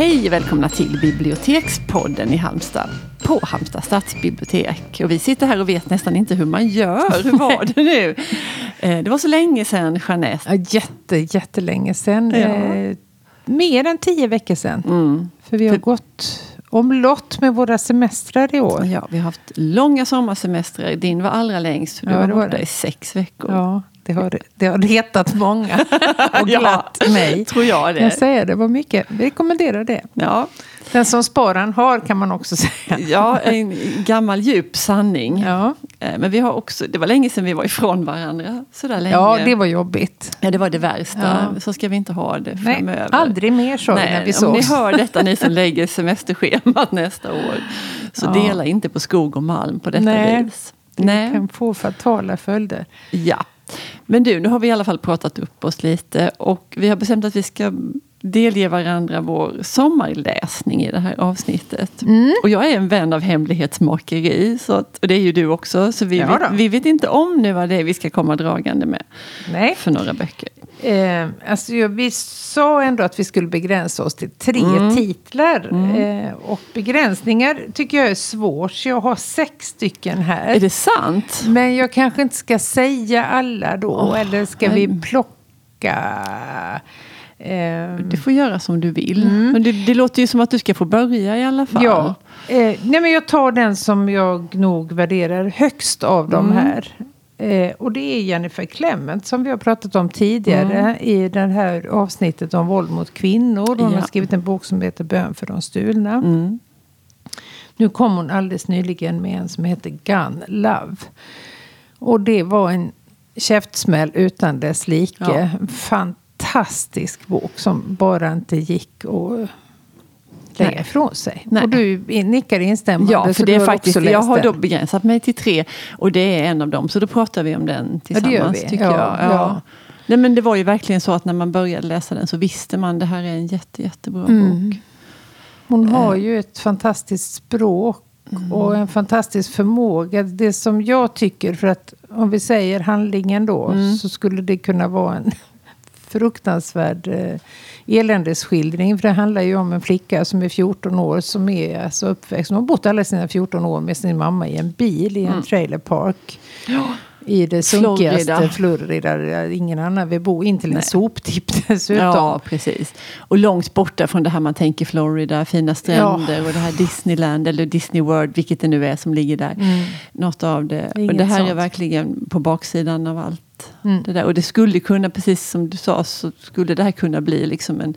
Hej välkomna till Bibliotekspodden i Halmstad på Halmstad stadsbibliotek. Och vi sitter här och vet nästan inte hur man gör. Hur var det nu? Eh, det var så länge sedan, Jeanette. Ja, jätte, jättelänge sedan. Ja. Eh, mer än tio veckor sedan. Mm. För vi har För- gått omlott med våra semestrar i år. Ja, vi har haft långa sommarsemestrar. Din var allra längst. Du Ja, var var borta i sex veckor. Ja, det har, det har retat många och Ja. glatt mig. Tror jag det. Jag säger det var mycket. Vi rekommenderar det. Ja, Den som sparan har kan man också säga. ja, en gammal djup sanning. Ja, Eh, Men vi har också, det var länge sedan vi var ifrån varandra. Sådär länge. ja det var jobbigt. Ja, det var det värsta. Ja. Så ska vi inte ha det Nej, framöver. aldrig mer så när vi om ni sågs. hör detta, ni som lägger semesterschemat nästa år, så Ja. dela inte på skog och malm på detta Nej. vis. Det Nej. kan få fatala följder. Ja. Men du, nu har vi i alla fall pratat upp oss lite och vi har bestämt att vi ska delge varandra vår sommarläsning i det här avsnittet. Mm. Och jag är en vän av hemlighetsmakeri, så att, och det är ju du också. Så vi, Ja vet, vi vet inte om nu vad det är vi ska komma dragande med Nej. för några böcker. Eh, alltså, vi sa ändå att vi skulle begränsa oss till tre Mm. titlar. Eh, och begränsningar tycker jag är svårt. Så jag har sex stycken här. Är det sant? Men jag kanske inte ska säga alla då. Åh, eller ska nej. vi plocka... Eh, Du får göra som du vill. Men det, det låter ju som att du ska få börja i alla fall. ja. Eh, nej, men jag tar den som jag nog värderar högst av Mm. de här. Eh, och det är Jennifer Clement som vi har pratat om tidigare i det här avsnittet om våld mot kvinnor. Hon Mm. Ja. har skrivit en bok som heter Bön för de stulna. Mm. Nu kom hon alldeles nyligen med en som heter Gun Love. Och det var en käftsmäll utan dess like. Ja. Fantastisk bok som bara inte gick att lägga ifrån sig. Nej. Och du nickar instämmande. Ja, för det är har faktiskt, jag har då begränsat mig till tre. Och det är en av dem, så då pratar vi om den Ja, det gör tillsammans. vi. tycker Ja, jag. ja. Nej, men det var ju verkligen så att när man började läsa den så visste man det här är en jätte, jättebra Mm. bok. Hon har Eh. ju ett fantastiskt språk Mm. och en fantastisk förmåga. Det som jag tycker, för att om vi säger handlingen då, Mm. så skulle det kunna vara en fruktansvärd eh, eländesskildring. För det handlar ju om en flicka som är 14 år som är alltså uppväxt. Hon har bott alla sina 14 år med sin mamma i en bil i en trailerpark. I det sunkigaste Florida. Florida. ingen annan vill bo. In till en Nej. soptipp dessutom. Ja, precis. Och långt borta från det här man tänker Florida, fina stränder och det här Disneyland eller Disney World, vilket det nu är som ligger där. Mm. Något av det. och Inget det här är sånt. verkligen på baksidan av allt. Mm. Det där. Och det skulle kunna, precis som du sa, så skulle det här kunna bli liksom en,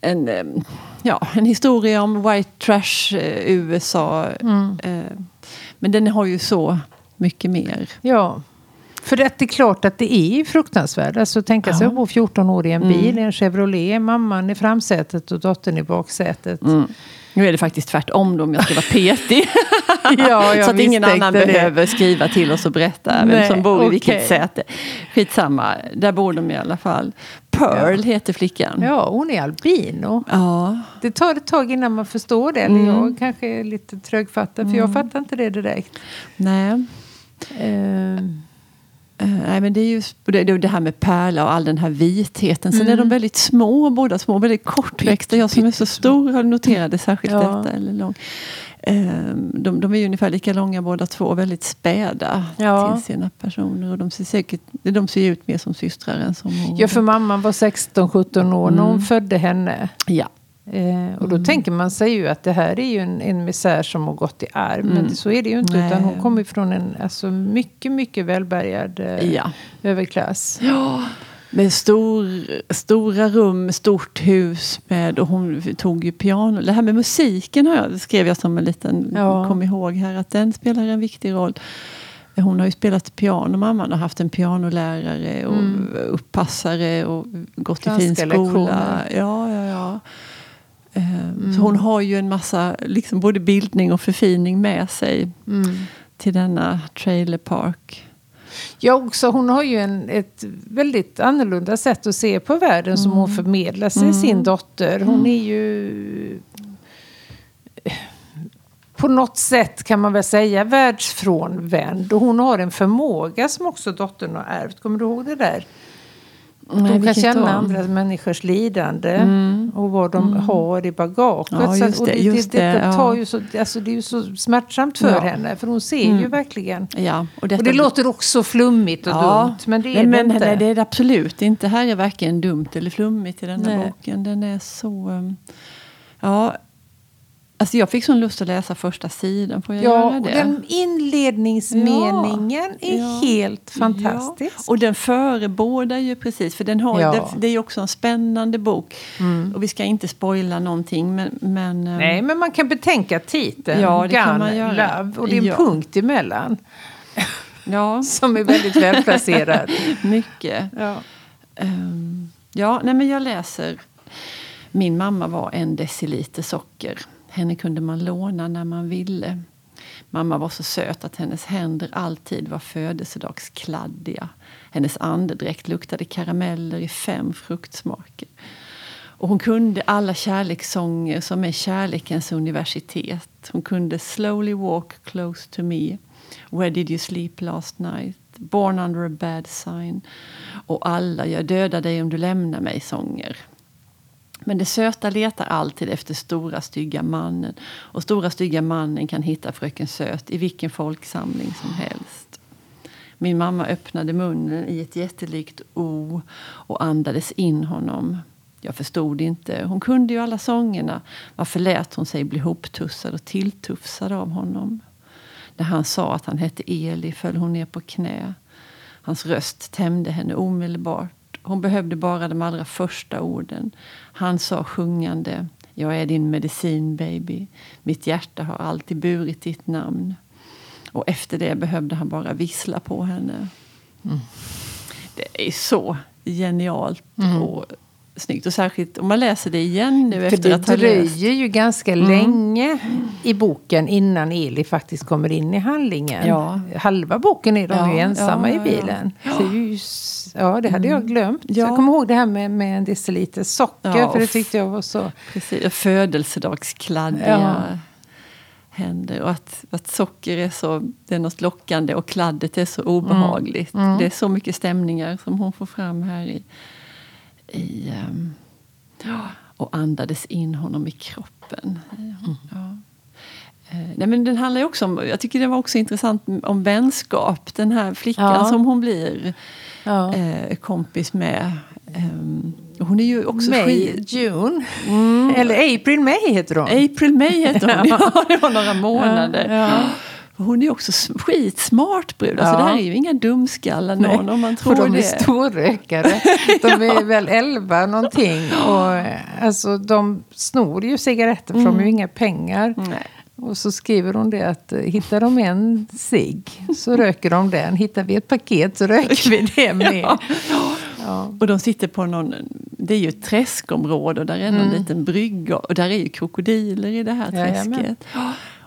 en, ja, en historia om white trash eh, USA. Mm. Eh, men den har ju så mycket mer. Ja. För det är klart att det är fruktansvärt. Alltså tänka sig Ja. att bo 14 år i en Mm. bil, i en Chevrolet, mamman i framsätet och dottern i baksätet. Mm. Nu är det faktiskt tvärtom då, om jag ska vara petig. Ja, så att ingen annan det. behöver skriva till oss och berätta vem Nej, som bor i vilket säte. Skitsamma, där bor de i alla fall. Pearl heter flickan. Ja, hon är albino. Ja. Det tar ett tag innan man förstår det. Eller Mm. jag kanske är lite trögfattad, för jag fattar inte det direkt. Nej. Ehm, Eh, nej, men det är ju det, det här med pärla och all den här vitheten. Sen Mm. är de väldigt små, båda små, väldigt kortväxta. Jag som är så stor har noterat särskilt Ja. detta. Eller lång. Eh, de, de är ju ungefär lika långa båda två, och väldigt späda Ja. till sina personer. Och de ser säkert de ser ut mer som systrar än som mor. ja, för mamman var 16-17 år när hon Mm. födde henne. ja. Eh, och då tänker man sig ju att det här är ju en, en misär som har gått i arv. Mm. Men så är det ju inte. Nej. Utan hon kommer från en alltså, mycket, mycket välbärgad eh, ja. överklass. Ja, med stor, stora rum, stort hus med, och hon tog ju piano. Det här med musiken har jag, skrev jag som en liten, Ja. kom ihåg här, att den spelar en viktig roll. Hon har ju spelat piano, mamman har haft en pianolärare och Mm. uppassare och gått i Danska fin skola. lektioner. Ja, ja, ja. Mm. Så hon har ju en massa, liksom både bildning och förfining med sig Mm. till denna trailerpark. Ja, också, hon har ju en, ett väldigt annorlunda sätt att se på världen som hon förmedlar sig Mm. sin dotter. Hon är ju på något sätt kan man väl säga världsfrånvänd. Och hon har en förmåga som också dottern har ärvt. Kommer du ihåg det där? De kan känna andra människors lidande Mm. och vad de har i bagaget. Ja, Så att- och det, det, detta ja. tar ju så, alltså det är ju så smärtsamt för Ja. henne. För hon ser ju Mm. verkligen. Ja, och, detta Och det låter också flummigt och dumt. Men det är nej, det men, inte. Nej, det är det absolut inte. Här är varken dumt eller flummigt i den här Nej. boken. Den är så... um, Ja, alltså jag fick sån lust att läsa första sidan. Får jag Ja, göra det? den inledningsmeningen är Ja. helt fantastisk. Ja. Och den förebådar ju precis, för den har, Ja. det, det är ju också en spännande bok. Mm. Och vi ska inte spoila någonting, men... men um, Nej, men man kan betänka titeln. Ja, det kan Gun man göra. Love. Och det är en Ja. punkt emellan. Ja, Som är väldigt välplacerad. mycket. ja. Ehm, ja, nej men jag läser. Min mamma var en deciliter socker. Henne kunde man låna när man ville. Mamma var så söt att hennes händer alltid var födelsedagskladdiga. Hennes andedräkt luktade karameller i fem fruktsmaker. Och hon kunde alla kärlekssånger som är kärlekens universitet. Hon kunde Slowly walk close to me, Where did you sleep last night, Born under a bad sign och alla Jag dödar dig om du lämnar mig-sånger. Men det söta letar alltid efter stora stygga mannen. Och stora stygga mannen kan hitta fröken Söt i vilken folksamling som helst. Min mamma öppnade munnen i ett jättelikt O och andades in honom. Jag förstod inte. Hon kunde ju alla sångerna. Varför lät hon sig bli hoptussad och tilltufsad av honom? När han sa att han hette Eli föll hon ner på knä. Hans röst tämjde henne omedelbart. Hon behövde bara de allra första orden. Han sa sjungande Jag är din medicin baby. Mitt hjärta har alltid burit ditt namn. Och efter det behövde han bara vissla på henne. Det är så genialt och snyggt. Och särskilt om man läser det igen nu För efter det att ha dröjer läst. ju ganska länge i boken innan Eli faktiskt kommer in i handlingen. Ja. Halva boken är de Ja, ju ensamma ja, i ja, ja. bilen. Det, är ju, ja, det hade jag glömt. Ja. Jag kommer ihåg det här med, med en deciliter socker. Ja, för det tyckte jag var så... Precis, födelsedagskladdiga Ja. händer. Och att, att socker är så det är något lockande och kladdet är så obehagligt. Mm. Det är så mycket stämningar som hon får fram här i, i ehm, och andades in honom i kroppen. Mm. Ja. Eh, Nej, men den handlar också om, jag tycker det var också intressant om vänskap. Den här flickan Ja. som hon blir Ja. eh, kompis med. Ehm, hon är ju också May, skit... June. Eller April May heter hon. April May heter hon. ja, det var några månader. Hon är också skitsmart brud. Alltså, Ja. Det här är ju inga dumskallar någon om man tror För de är storrökare. De är väl elva någonting. Och, alltså, de snor ju cigaretter för de har ju inga pengar. Nej. Och så skriver hon det att eh, hittar de en cigg så röker de den. Hittar vi ett paket så röker vi det med. Ja. Ja. Och de sitter på någon, det är ju ett träskområde och där är någon liten brygga och där är ju krokodiler i det här Jajamän.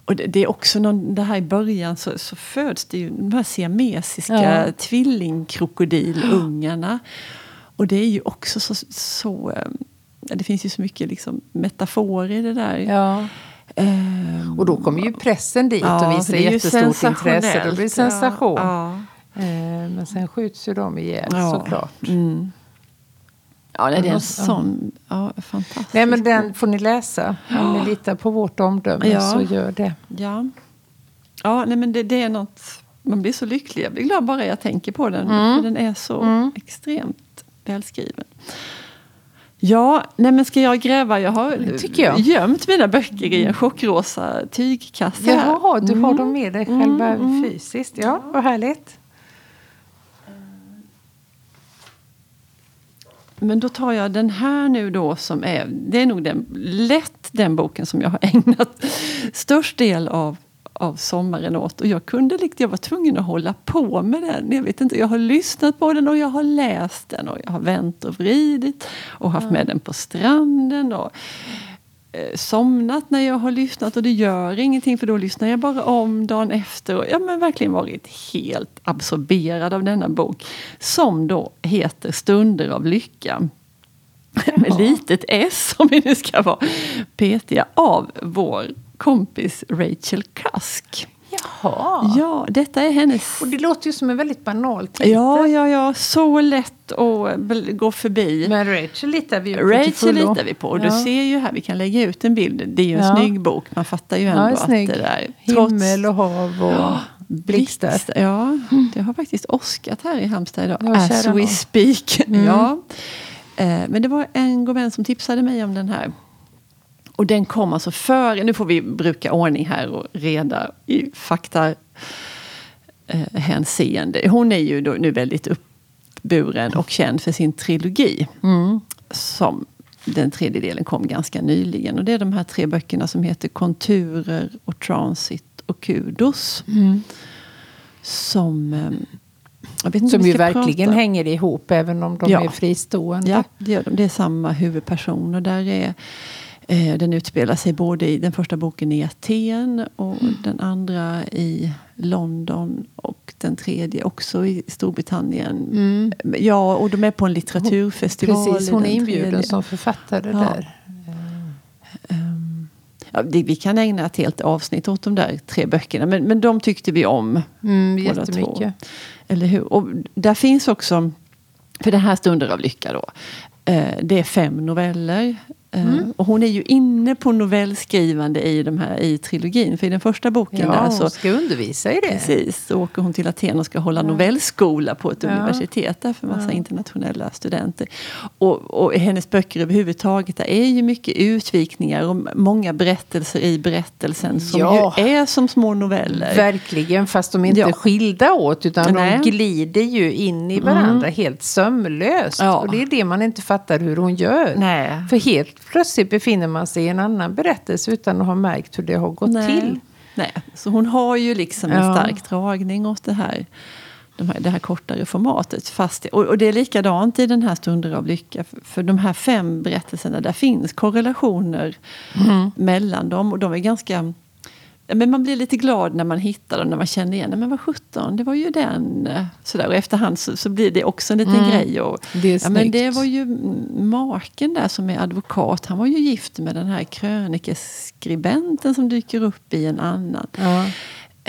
Och det, det är också någon, det här i början så, så föds det ju de här siamesiska Ja. tvillingkrokodilungarna. Och det är ju också så, så eh, det finns ju så mycket liksom metaforer i det där. Ja. Ehm, Och då kommer ju pressen dit ja, och visar det jättestort intresse. Då blir det sensation. Ja, ja. Eh, Men sen skjuts ju de ihjäl Ja. såklart. Mm. Ja, nej, det är en ja. sån ja, fantastisk Nej men den får ni läsa. Om ni litar på vårt omdöme Ja. så gör det. Ja, ja nej, men det, det är något... Man blir så lycklig. Jag blir glad bara jag tänker på den. För den är så extremt välskriven. Ja, nej men ska jag gräva? Jag har jag. gömt mina böcker i en chockrosa tygkasse. Jaha, du har Mm. dem med dig själva fysiskt. Ja, vad härligt. Men då tar jag den här nu då som är, det är nog den, lätt den boken som jag har ägnat störst del av, av sommaren åt. Och jag kunde jag var tvungen att hålla på med den. Jag vet inte, jag har lyssnat på den och jag har läst den och jag har vänt och vridit och haft med den på stranden. Och, somnat när jag har lyssnat och det gör ingenting för då lyssnar jag bara om dagen efter. Och jag har verkligen varit helt absorberad av denna bok. Som då heter Stunder av lycka. Med litet s om vi nu ska vara petiga av vår kompis Rachel Cusk. Jaha. Ja, detta är hennes... Och det låter ju som en väldigt banal titel. Ja, ja, ja. Så lätt att gå förbi. Men Rachel litar vi ju på Rachel litar vi på. Och Du Ja. ser ju här, vi kan lägga ut en bild. Det är ju en Ja. snygg bok. Man fattar ju ändå Ja, att det där... Himmel och hav och blixtar. Blixt, Ja, det har faktiskt åskat här i Halmstad idag. Ja, as we speak. Mm. Ja. Eh, Men det var en god vän som tipsade mig om den här. Och den kom alltså före, nu får vi bruka ordning här och reda i fakta eh, hänseende. Hon är ju nu väldigt uppburen och känd för sin trilogi. Mm. Som den tredje delen kom ganska nyligen. Och det är de här tre böckerna som heter Konturer och Transit och Kudos. Mm. Som, eh, Som ju verkligen prata. hänger ihop även om de Ja. är fristående. Ja, det gör de. Det är samma huvudperson. Och där är, den utspelar sig både i den första boken i Aten och Mm. den andra i London och den tredje också i Storbritannien. Mm. Ja, och de är på en litteraturfestival. Precis, i hon är den inbjuden tredje. som författare Ja. där. Ehm, ja, det, vi kan ägna ett helt avsnitt åt de där tre böckerna. Men, men de tyckte vi om. Mm, jättemycket. Eller hur? Och där finns också, för det här Stunder av lycka då. Eh, det är fem noveller. Eh, Mm. Och hon är ju inne på novellskrivande i, de här, i trilogin. För i den första boken Ja, där hon så, ska undervisa i det. precis, så åker hon till Aten och ska hålla Ja. novellskola på ett Ja. universitet där för massa Ja. internationella studenter. Och, och hennes böcker överhuvudtaget, det är ju mycket utvikningar och många berättelser i berättelsen som Ja. ju är som små noveller. Verkligen, fast de inte är skilda åt utan Nej. Mm. de glider ju in i varandra helt sömlöst. Och det är det man inte fattar hur hon gör. Nej. För helt plötsligt befinner man sig i en annan berättelse utan att ha märkt hur det har gått Nej. till. Nej, så hon har ju liksom en Ja. stark dragning åt det här, de här, det här kortare formatet. Fast, och, och det är likadant i den här Stunder av lycka. För, för de här fem berättelserna, där finns korrelationer Mm. mellan dem. Och de är ganska... Men man blir lite glad när man hittar dem, när man känner igen det. Men vad sjutton, det var ju den. eh, Sådär. Och efterhand så, så blir det också en liten Mm. grej. Och, Det är ja, men det var ju maken där som är advokat. Han var ju gift med den här krönikeskribenten som dyker upp i en annan. Ja.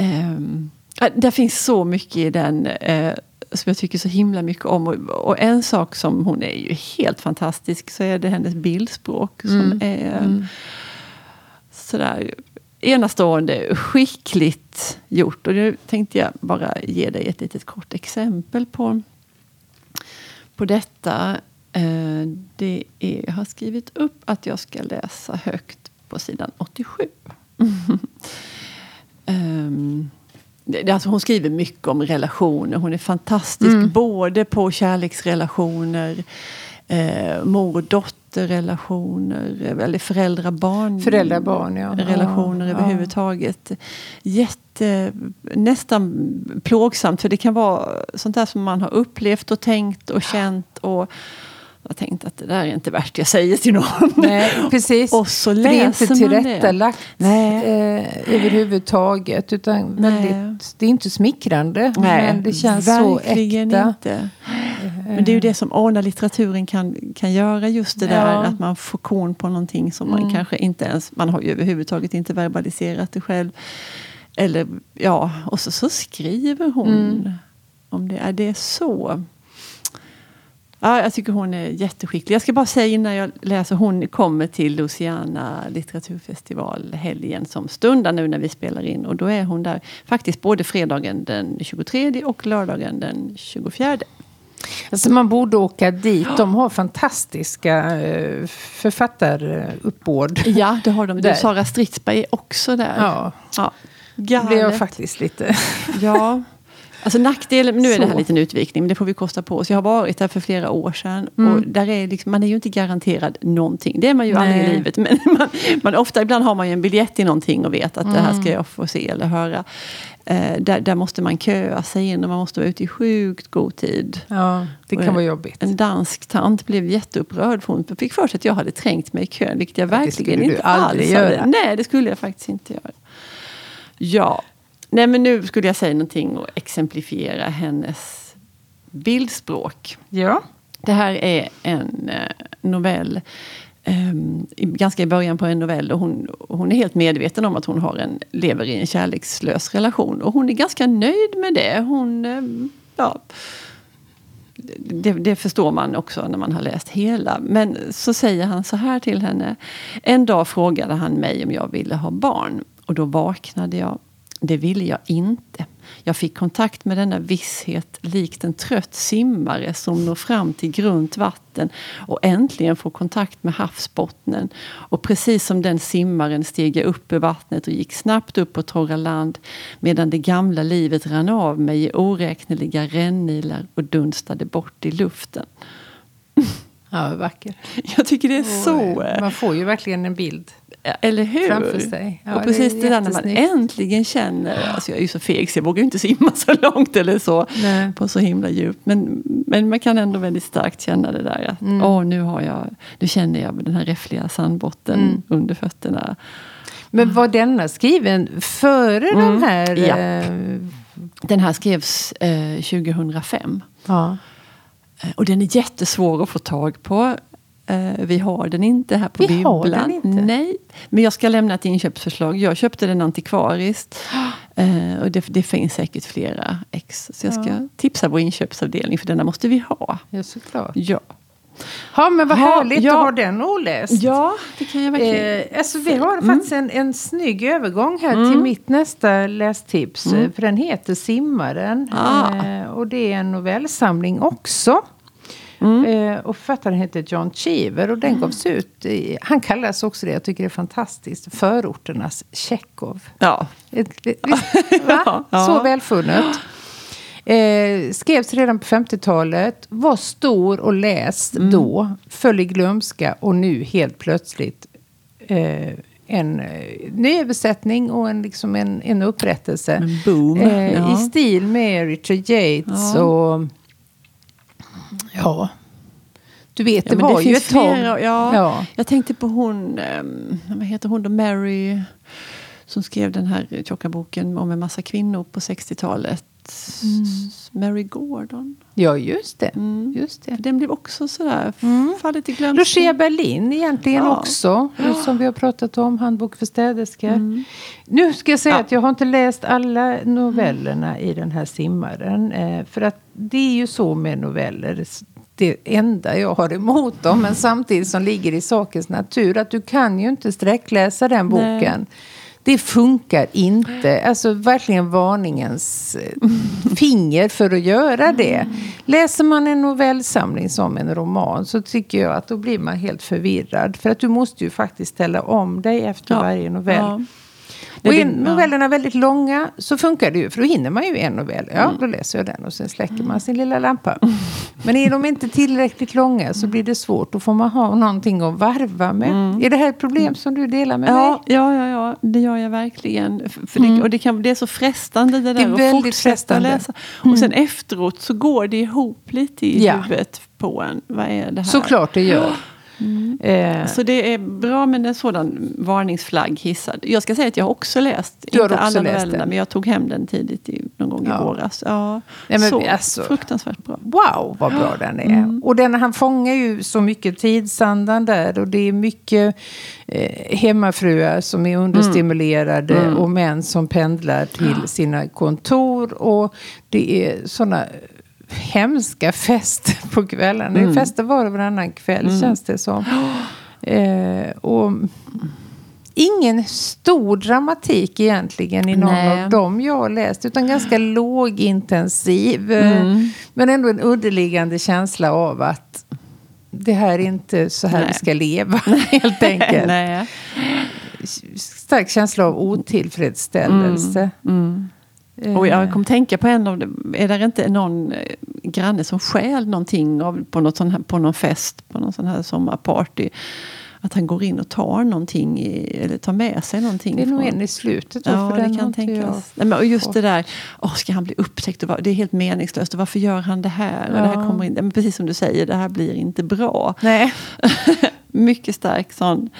Um, det finns så mycket i den eh, som jag tycker så himla mycket om. Och, och en sak som hon är ju helt fantastisk så är det hennes bildspråk som Mm. är Mm. sådär enastående, skickligt gjort. Och nu tänkte jag bara ge dig ett litet kort exempel på, på detta. Eh, det är, jag har skrivit upp att jag ska läsa högt på sidan 87. Ehm, det, det- alltså hon skriver mycket om relationer. Hon är fantastisk Mm. både på kärleksrelationer, eh, mor och dotterrelationer, eller föräldrar-barn Föräldrar-barn, ja. relationer Ja, ja. överhuvudtaget. Jätte, nästan plågsamt, för det kan vara sånt där som man har upplevt och tänkt och känt. Och jag tänkte att det där är inte värt jag säger till någon. Nej, precis. Och så För det är inte läser tillrättalagt Nej. eh, överhuvudtaget. Utan Nej. väldigt, det är inte smickrande. Nej, men det känns så äkta. inte. Men det är ju det som åh, när litteraturen kan, kan göra just det där. Ja. Att man får korn på någonting som man Mm. kanske inte ens... Man har ju överhuvudtaget inte verbaliserat det själv. Eller ja, och så, så skriver hon Mm. om det. Är det så? Ja, jag tycker hon är jätteskicklig. Jag ska bara säga innan jag läser. Hon kommer till Luciana litteraturfestival helgen som stundar nu när vi spelar in. Och då är hon där faktiskt både fredagen den 23 och lördagen den 24. Alltså man borde åka dit. De har fantastiska eh, författaruppbåd. Ja, det har de. Där. Sara Stridsberg är också där. Ja, ja. det blev jag faktiskt lite... Ja. Alltså nackdelen, nu är det här Så. en liten utvikning, men det får vi kosta på oss. Jag har varit där för flera år sedan Mm. och där är liksom, man är ju inte garanterad någonting. Det är man ju aldrig i Nej. livet. Men man, man, ofta ibland har man ju en biljett i någonting och vet att det här Mm. ska jag få se eller höra. Eh, där, där måste man köa sig in och man måste vara ute i sjukt god tid. Ja, det Och kan vara jobbigt. En dansk tant blev jätteupprörd för hon fick för sig att jag hade trängt mig i kön, vilket jag Ja, verkligen inte alls göra. hade. Nej, det skulle jag faktiskt inte göra. Ja, nej men nu skulle jag säga någonting och exemplifiera hennes bildspråk. Ja. Det här är en eh, novell um, ganska i början på en novell. Och hon, hon är helt medveten om att hon har en, lever i en kärlekslös relation. Och hon är ganska nöjd med det. Hon, um, ja, det, det, förstår man också när man har läst hela. Men så säger han så här till henne. En dag frågade han mig om jag ville ha barn. Och då vaknade jag. Det ville jag inte. Jag fick kontakt med denna visshet likt en trött simmare som når fram till grunt vatten och äntligen får kontakt med havsbottnen. Och precis som den simmaren steg jag upp ur vattnet och gick snabbt upp på torra land medan det gamla livet rann av mig i oräkneliga rännilar och dunstade bort i luften. Ja, vacker. Jag tycker det är och, så... Eh, man får ju verkligen en bild. Eller hur? Framför sig. Ja, och precis det, det där när man äntligen känner, alltså jag är ju så feg så jag vågar ju inte simma så långt eller så, Nej. på så himla djupt. Men, men man kan ändå väldigt starkt känna det där att mm. åh, nu, har jag, nu känner jag den här räffliga sandbotten mm. under fötterna. Men var denna skriven före mm. den här? Ja. Eh... Den här skrevs eh, 2005. Ja. Eh, och den är jättesvår att få tag på. Eh, vi har den inte här på vi bibblan. Har den inte. Nej, men jag ska lämna ett inköpsförslag. Jag köpte den antikvariskt. Eh, och det, det, finns säkert flera ex. Så jag ska ja. tipsa vår inköpsavdelning för denna måste vi ha. Ja, såklart. Ja. Ja, men vad härligt ja, att ha den oläst. Ja, det kan jag verkligen. Eh, alltså, vi har mm. faktiskt en, en snygg övergång här mm. till mitt nästa lästips. Mm. För den heter Simmaren. Ah. Eh, och det är en novellsamling också. Mm. Eh, och författaren heter John Cheever och den mm. gavs ut i, han kallas också det, jag tycker det är fantastiskt, förorternas Tjechov. Ja. Ett, va? ja. Så välfunnet. Eh, skrevs redan på 50-talet, var stor och läst mm. då, föll i glömska och nu helt plötsligt eh, en eh, nyöversättning och en, liksom en, en upprättelse. En boom. Eh, ja. I stil med Richard Yates ja. och Ja. Du vet, det ja, var det ju ett tag. Ja, ja. Jag tänkte på hon, um, vad heter hon då, Mary, som skrev den här tjocka boken om en massa kvinnor på 60-talet. Mm. Mary Gordon. Ja, just det. Mm. Just det. Den blev också sådär, mm. fallit i glömska. Lucia Berlin egentligen ja. också. Ja. Som vi har pratat om, Handbok för städerskor. Mm. Nu ska jag säga ja. att jag har inte läst alla novellerna i den här simmaren. Eh, för att det är ju så med noveller det enda jag har emot dem. Men samtidigt som ligger i sakens natur. Att du kan ju inte sträckläsa den boken. Nej. Det funkar inte. Alltså verkligen varningens eh, finger för att göra det. Läser man en novellsamling som en roman så tycker jag att då blir man helt förvirrad. För att du måste ju faktiskt ställa om dig efter ja. varje novell. Ja. Och är novellerna väldigt långa så funkar det ju. För då hinner man ju en novell. Ja, mm. då läser jag den och sen släcker man sin lilla lampa. Men är de inte tillräckligt långa så blir det svårt. Då får man ha någonting att varva med. Mm. Är det här ett problem som du delar med ja, mig? Ja, ja, ja, det gör jag verkligen. För det, mm. och det, kan, det är så frestande det där det att fortsätta frestande. läsa. Och sen efteråt så går det ihop lite i ja. huvudet på en. Vad är det här? Såklart det gör. Mm. Eh. Så det är bra med en sådan varningsflagg hissad. Jag ska säga att jag har också läst, du inte alla novellerna, men jag tog hem den tidigt i, någon gång ja. i våras. Ja, Nej, men, så alltså, fruktansvärt bra. Wow, vad bra den är. Mm. Och den, han fångar ju så mycket tidsandan där. Och det är mycket eh, hemmafruar som är understimulerade mm. och män som pendlar till sina kontor. Och det är sådana hemska fester på kvällarna. Mm. Det är fester var och varannan kväll mm. känns det som. Eh, och ingen stor dramatik egentligen i någon Nej. av dem jag har läst. Utan ganska lågintensiv. Mm. Men ändå en underliggande känsla av att det här är inte så här Nej. vi ska leva helt enkelt. Nej. Stark känsla av otillfredsställelse. Mm. Mm. Och jag eh. kom tänka på en av är det inte någon eh, granne som stjäl någonting av, på, något sån här, på någon fest, på någon sån här sommarparty. Att han går in och tar någonting, i, eller tar med sig någonting. Det är nog en i slutet. Då, ja, för det kan tänkas. Nej, men, och just det där, oh, ska han bli upptäckt? Och var, det är helt meningslöst. Och varför gör han det här? Ja. Och det här kommer in, men precis som du säger, det här blir inte bra. Nej. Mycket stark sån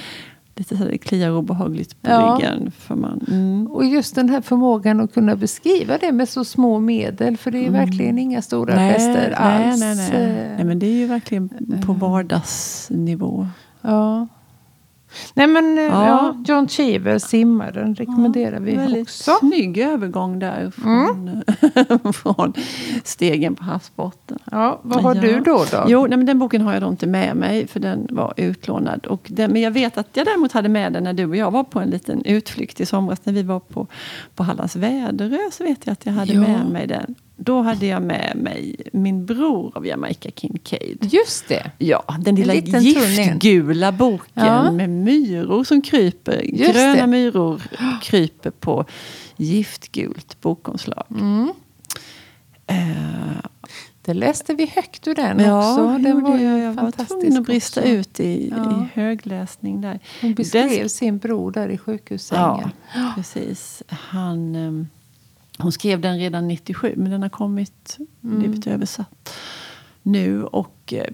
lite så det kliar obehagligt på ja. ryggen. För man, mm. Och just den här förmågan att kunna beskriva det med så små medel. För det är mm. verkligen inga stora nej, gester nej, alls. Nej, nej. nej, men det är ju verkligen på vardagsnivå. Ja. Nej men eh, ja. Ja. John Cheever, Simmaren, rekommenderar vi Väldigt också. Mm. snygg övergång där från, från stegen på havsbotten. Ja, vad har Ja. du då? då? Jo, nej, men den boken har jag då inte med mig för den var utlånad. Och den, men jag vet att jag däremot hade med den när du och jag var på en liten utflykt i somras när vi var på, på Hallands Väderö. Så vet jag att jag hade Ja. med mig den. Då hade jag med mig min bror av Jamaica Kincaid. Just det. Ja, den lilla giftgula boken Ja. med myror som kryper. Just Gröna det. myror kryper på giftgult bokomslag. Mm. Eh, Det läste vi högt ur den ja, också. Den var jag. Jag var tvungen att brista också. ut i, Ja. i högläsning där. Hon beskrev Den- sin bror där i sjukhussängen. Ja, precis. Han, ehm, hon skrev den redan 97, men den har kommit, Mm. blivit översatt nu. Och eh,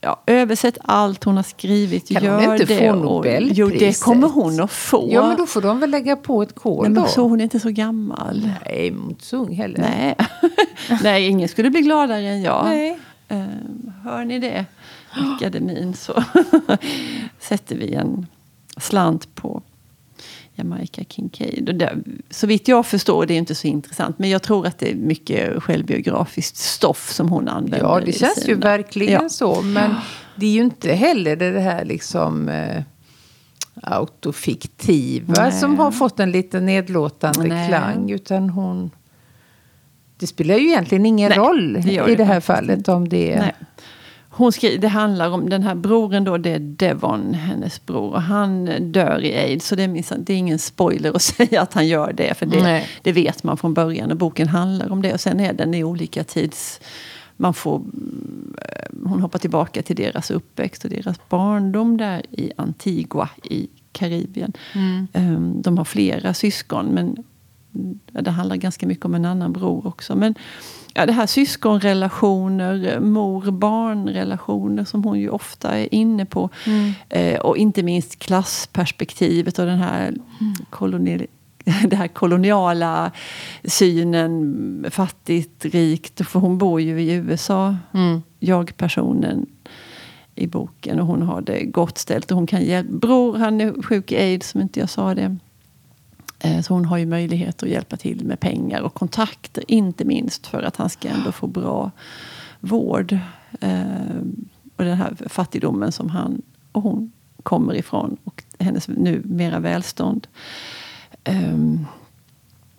ja, översätt allt hon har skrivit. Kan hon gör inte det. få Nobelpriset? Jo, det kommer hon att få. Ja, men då får de väl lägga på ett kol Nej, men då. så hon är inte så gammal. Nej, inte så ung heller. Nej. Nej, ingen skulle bli gladare än jag. Nej. Ehm, hör ni det, akademin, så sätter vi en slant på Jamaica Kincaid. Det, så vitt jag förstår, det är inte så intressant, men jag tror att det är mycket självbiografiskt stoff som hon använder. Ja, det känns ju sina- verkligen Ja. så. Men det är ju inte heller det här liksom eh, autofiktiva Nej. som har fått en lite nedlåtande Nej. klang. Utan hon... Det spelar ju egentligen ingen Nej, roll det i det det här fallet inte. om det är... Hon skri- det handlar om den här broren då, det är Devon, hennes bror. Och han dör i aids. Så det är, minsann- det är ingen spoiler att säga att han gör det. För det, det vet man från början. Och boken handlar om det. Och sen är den i olika tids... Man får, mm, eh, hon hoppar tillbaka till deras uppväxt och deras barndom där i Antigua i Karibien. Ehm, De har flera syskon, men mm, det handlar ganska mycket om en annan bror också. Men ja, det här syskonrelationer, mor-barn-relationer som hon ju ofta är inne på. Eh, och inte minst klassperspektivet och den här kolonial det här koloniala synen, fattigt, rikt. För hon bor ju i USA, Mm. jag-personen i boken. Och hon har det gott ställt. Och hon kan hjälpa. Bror, han är sjuk i aids, som inte jag sa det. Eh, Så hon har ju möjlighet att hjälpa till med pengar och kontakter, inte minst för att han ska ändå få bra vård. Eh, Och den här fattigdomen som han och hon kommer ifrån och hennes nu mera välstånd. Ehm,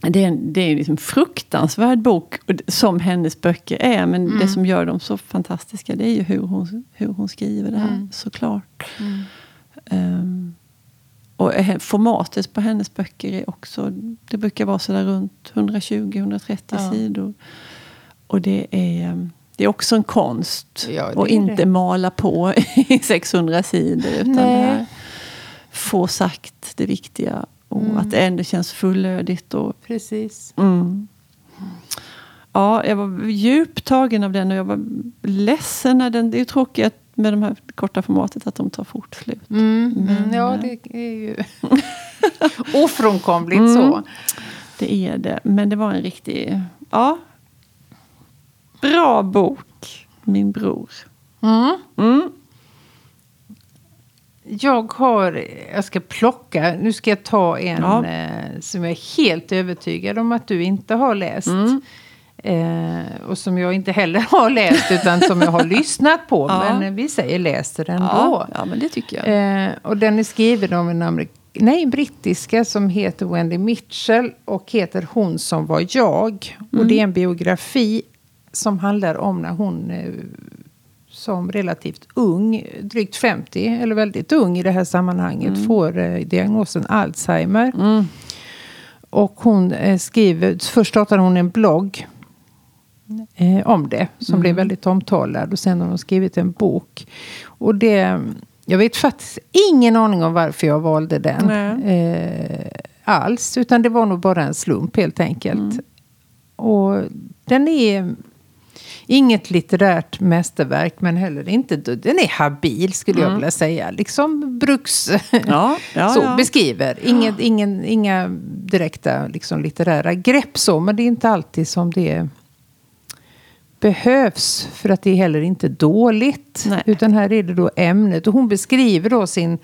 Det är en, det är en liksom fruktansvärd bok, som hennes böcker är. Men det som gör dem så fantastiska det är ju hur hon, hur hon skriver det här, såklart. Ehm, och eh, formatet på hennes böcker är också... Det brukar vara sådär runt 120-130 Ja. sidor. Och det är, det är också en konst. Ja, är inte det. mala på i 600 sidor. Utan här, få sagt det viktiga. Och Mm. att det ändå känns fullödigt. Och, Precis. mm. Ja, jag var djupt tagen av den och jag var ledsen när den... Det är ju tråkigt med de här korta formatet att de tar fort slut. Mm. Men, ja, eh, det är ju ofrånkomligt Mm. så. Det är det. Men det var en riktig... Ja. Bra bok, min bror. Mm. Mm. Jag har, jag ska plocka, nu ska jag ta en Ja. eh, som jag är helt övertygad om att du inte har läst. Mm. Eh, och som jag inte heller har läst utan som jag har lyssnat på. Ja. Men eh, vi säger läser den då. ja, men det tycker jag. Eh, och den är skriven av en amerik- nej, brittiska som heter Wendy Mitchell och heter Hon som var jag. Och det är en biografi som handlar om när hon eh, som relativt ung, drygt 50, eller väldigt ung i det här sammanhanget, får eh, diagnosen Alzheimer. Mm. Och hon skriver, först startade hon en blogg eh, om det, som blev väldigt omtalad. Och sen har hon skrivit en bok. Och det, jag vet faktiskt ingen aning om varför jag valde den. Eh, alls, utan det var nog bara en slump helt enkelt. Och den är inget litterärt mästerverk, men heller inte... Den är habil, skulle jag vilja säga. Liksom Bruks Ja, ja, så ja. beskriver. Inget, ingen, inga direkta liksom, litterära grepp så, men det är inte alltid som det behövs. För att det är heller inte dåligt. Nej. Utan här är det då ämnet. Och hon beskriver då sin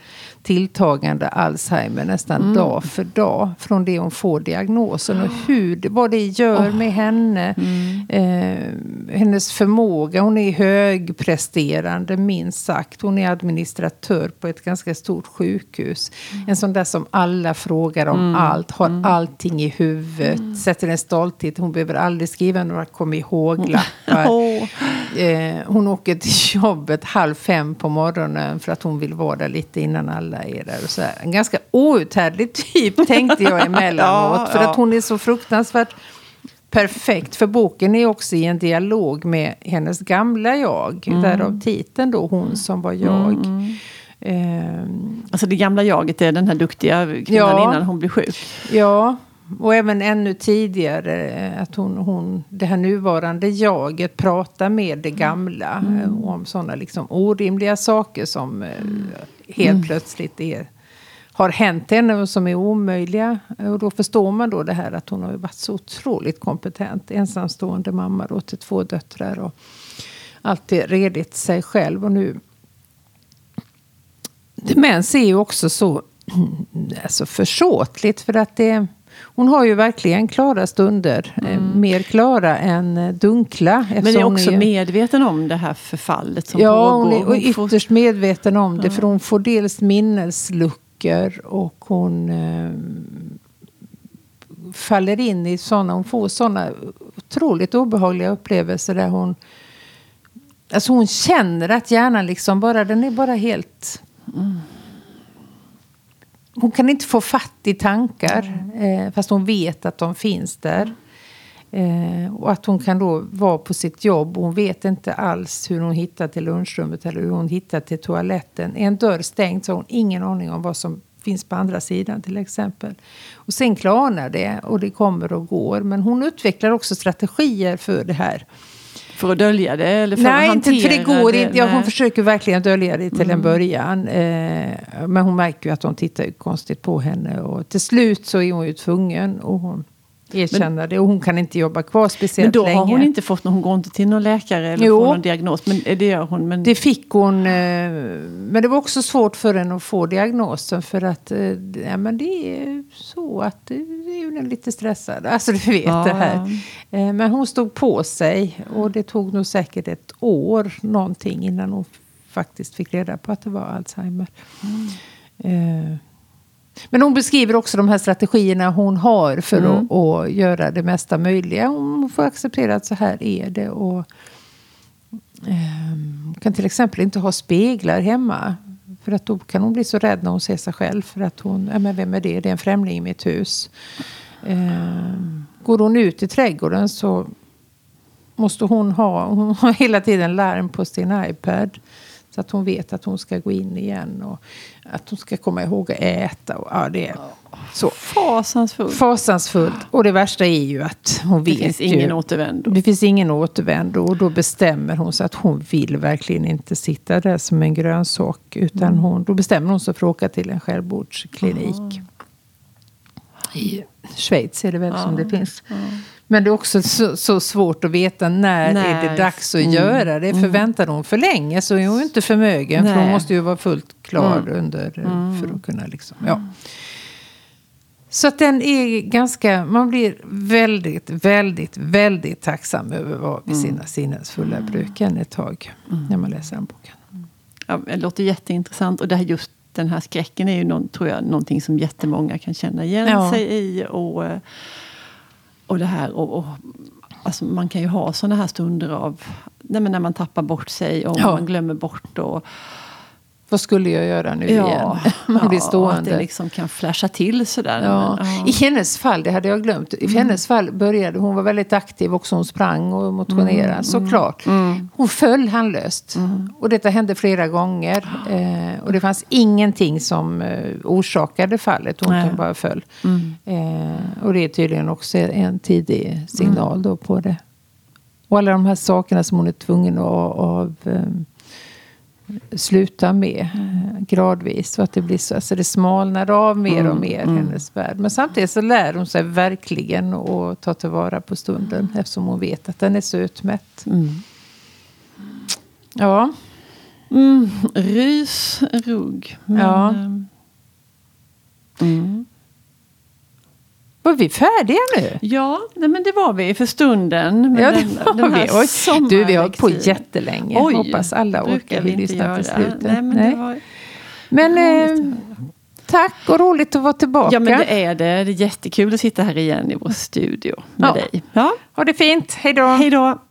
tilltagande Alzheimer nästan Mm. dag för dag. Från det hon får diagnosen. Och hur, vad det gör med henne. Mm. Eh, hennes förmåga. Hon är högpresterande minst sagt. Hon är administratör på ett ganska stort sjukhus. En sån där som alla frågar om allt. Har allting i huvudet. Sätter en stolthet. Hon behöver aldrig skriva några kom ihåg-lappar. Eh, hon åker till jobbet halv fem på morgonen för att hon vill vara där lite innan alla är där. Och så här. En ganska outhärdlig typ tänkte jag emellanåt. Ja, för ja. att hon är så fruktansvärt perfekt. För boken är också i en dialog med hennes gamla jag. Mm. Därav titeln då, Hon som var jag. Eh, Alltså det gamla jaget är den här duktiga kvinnan Ja. innan hon blir sjuk. Ja, och även ännu tidigare eh, att hon, hon, det här nuvarande jaget pratar med det gamla eh, om sådana liksom orimliga saker som eh, helt plötsligt är, har hänt henne och som är omöjliga. Och då förstår man då det här att hon har varit så otroligt kompetent. Ensamstående mamma då till två döttrar och alltid redigt sig själv. Och nu Demens är ju också så alltså försåtligt för att det, hon har ju verkligen klara stunder. eh, Mer klara än eh, dunkla. Men är också medveten om det här förfallet som Ja, pågår. hon är Hon får- ytterst medveten om det. För hon får dels minnesluckor och hon eh, faller in i sådana, hon får sådana otroligt obehagliga upplevelser där hon Alltså hon känner att hjärnan liksom bara, den är bara helt... Hon kan inte få fatt i tankar. Eh, fast hon vet att de finns där. Eh, och att hon kan då vara på sitt jobb. och Hon vet inte alls hur hon hittar till lunchrummet eller hur hon hittar till toaletten. Är en dörr stängd så har hon ingen aning om vad som finns på andra sidan till exempel. Och sen klarnar det och det kommer och går. Men hon utvecklar också strategier för det här. För att dölja det? Eller för Nej, att inte, för det hantera går inte. Ja, hon försöker verkligen dölja det till en början. Eh, men hon märker ju att de tittar konstigt på henne. Och till slut så är hon ju tvungen att hon erkänna det. Och hon kan inte jobba kvar speciellt Men då länge. har hon inte fått, hon går inte till någon läkare eller Jo. får någon diagnos. Men eh, det gör hon. Men Det fick hon. Eh, men det var också svårt för henne att få diagnosen. För att eh, ja, men det är så att hon är lite stressad. Alltså du vet Ja. det här. Men hon stod på sig. Och det tog nog säkert ett år någonting innan hon faktiskt fick reda på att det var Alzheimer. Eh, men hon beskriver också de här strategierna hon har för att, att göra det mesta möjliga. Hon får acceptera att så här är det. Och Hon kan till exempel inte ha speglar hemma. För att då kan hon bli så rädd när hon ser sig själv. För att hon, ja men vem är det? Det är en främling i mitt hus. Ehm, Går hon ut i trädgården så måste hon ha, hon har hela tiden larm på sin iPad. Så att hon vet att hon ska gå in igen. Och att hon ska komma ihåg att äta. Och, ja, det är så fasansfullt. fasansfullt. Och det värsta är ju att hon Det vet finns ju. ingen återvändo. Det finns ingen återvändo och då bestämmer hon sig att hon vill verkligen inte sitta där som en grönsak. Utan hon, då bestämmer hon sig för att åka till en självmordsklinik. I Schweiz är det väl som det finns. Men det är också så, så svårt att veta när, är När. det dags att göra det. För väntar hon för länge så är hon inte förmögen. För hon Nej. måste ju vara fullt klar under eh, för att kunna liksom, ja. Så att den är ganska, man blir väldigt, väldigt, väldigt tacksam över vara vid sina sinnens fulla bruk en ett tag. När man läser den boken. Ja, det låter jätteintressant. Och det här, just den här skräcken är ju någon, tror jag, någonting som jättemånga kan känna igen Ja. sig i. Och, eh, och det här, och, och, alltså man kan ju ha sådana här stunder av nej när man tappar bort sig och Ja. man glömmer bort. Och, Vad skulle jag göra nu igen? Man blir ja, att stående. det liksom kan flasha till sådär. Ja. Men, ja. I hennes fall, det hade jag glömt. I hennes fall började hon var väldigt aktiv också. Hon sprang och motionerade såklart. Hon föll handlöst. Och detta hände flera gånger. Eh, och det fanns ingenting som eh, orsakade fallet. Hon Nej. bara föll. Eh, och det är tydligen också en tidig signal då på det. Och alla de här sakerna som hon är tvungen att av, eh, sluta med mm. gradvis. Så att det blir så, alltså det smalnar av mer mm. och mer, mm. hennes värld. Men samtidigt så lär hon sig verkligen att ta tillvara på stunden. Mm. Eftersom hon vet att den är så utmätt. Mm. Ja. Mm, rys, rugg. Men, ja. Var vi färdiga nu? Ja, nej men det var vi för stunden. Ja, det var den vi. Oj, du, vi har hållit på jättelänge. Oj, Hoppas alla orkar lyssna till slutet. Nej, men nej. Var, men eh, tack och roligt att vara tillbaka. Ja, men det är det. Det är jättekul att sitta här igen i vår studio med ja. dig. Ja. Ha det fint. Hej då. Hej då.